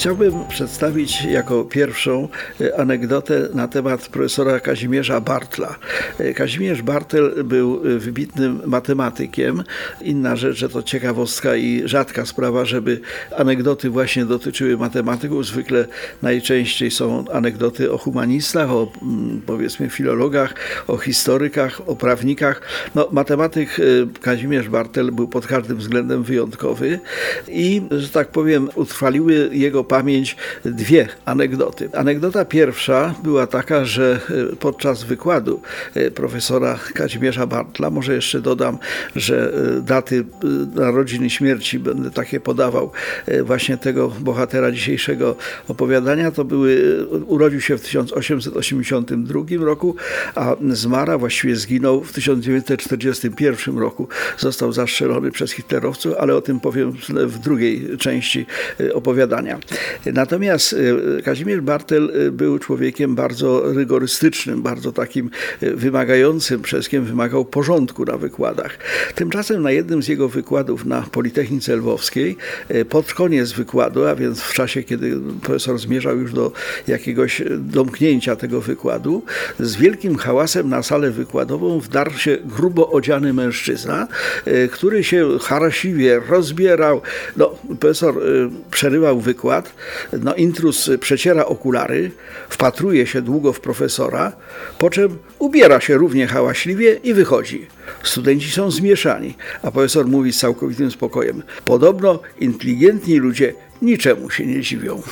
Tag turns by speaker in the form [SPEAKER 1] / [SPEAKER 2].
[SPEAKER 1] Chciałbym przedstawić jako pierwszą e, anegdotę na temat profesora Kazimierza Bartla. E, Kazimierz Bartel był e, wybitnym matematykiem. Inna rzecz, że to ciekawostka i rzadka sprawa, żeby anegdoty właśnie dotyczyły matematyków. Zwykle najczęściej są anegdoty o humanistach, o mm, powiedzmy filologach, o historykach, o prawnikach. No, matematyk Kazimierz Bartel był pod każdym względem wyjątkowy i, że tak powiem, utrwaliły jego pamięć dwie anegdoty. Anegdota pierwsza była taka, że e, podczas wykładu e, profesora Kazimierza Bartla, może jeszcze dodam, że e, daty narodzin i śmierci będę takie podawał właśnie tego bohatera dzisiejszego opowiadania, to były, urodził się w 1882 roku, a zmarł, właściwie zginął w 1941 roku. Został zastrzelony przez hitlerowców, ale o tym powiem w drugiej części opowiadania. Natomiast e, Kazimierz Bartel e, był człowiekiem bardzo rygorystycznym, bardzo takim e, wymagającym, wszystkim wymagał porządku na wykładach. Tymczasem na jednym z jego wykładów na Politechnice Lwowskiej, pod koniec wykładu, a więc w czasie, kiedy profesor zmierzał już do jakiegoś domknięcia tego wykładu, z wielkim hałasem na salę wykładową wdarł się grubo odziany mężczyzna, który się haraśliwie rozbierał. No, profesor przerywał wykład, no, intrus przeciera okulary, wpatruje się długo w profesora, po czym ubiera się równie hałaśliwie i wychodzi. Studenci są zmieszani, a profesor mówi z całkowitym spokojem: Podobno inteligentni ludzie niczemu się nie dziwią.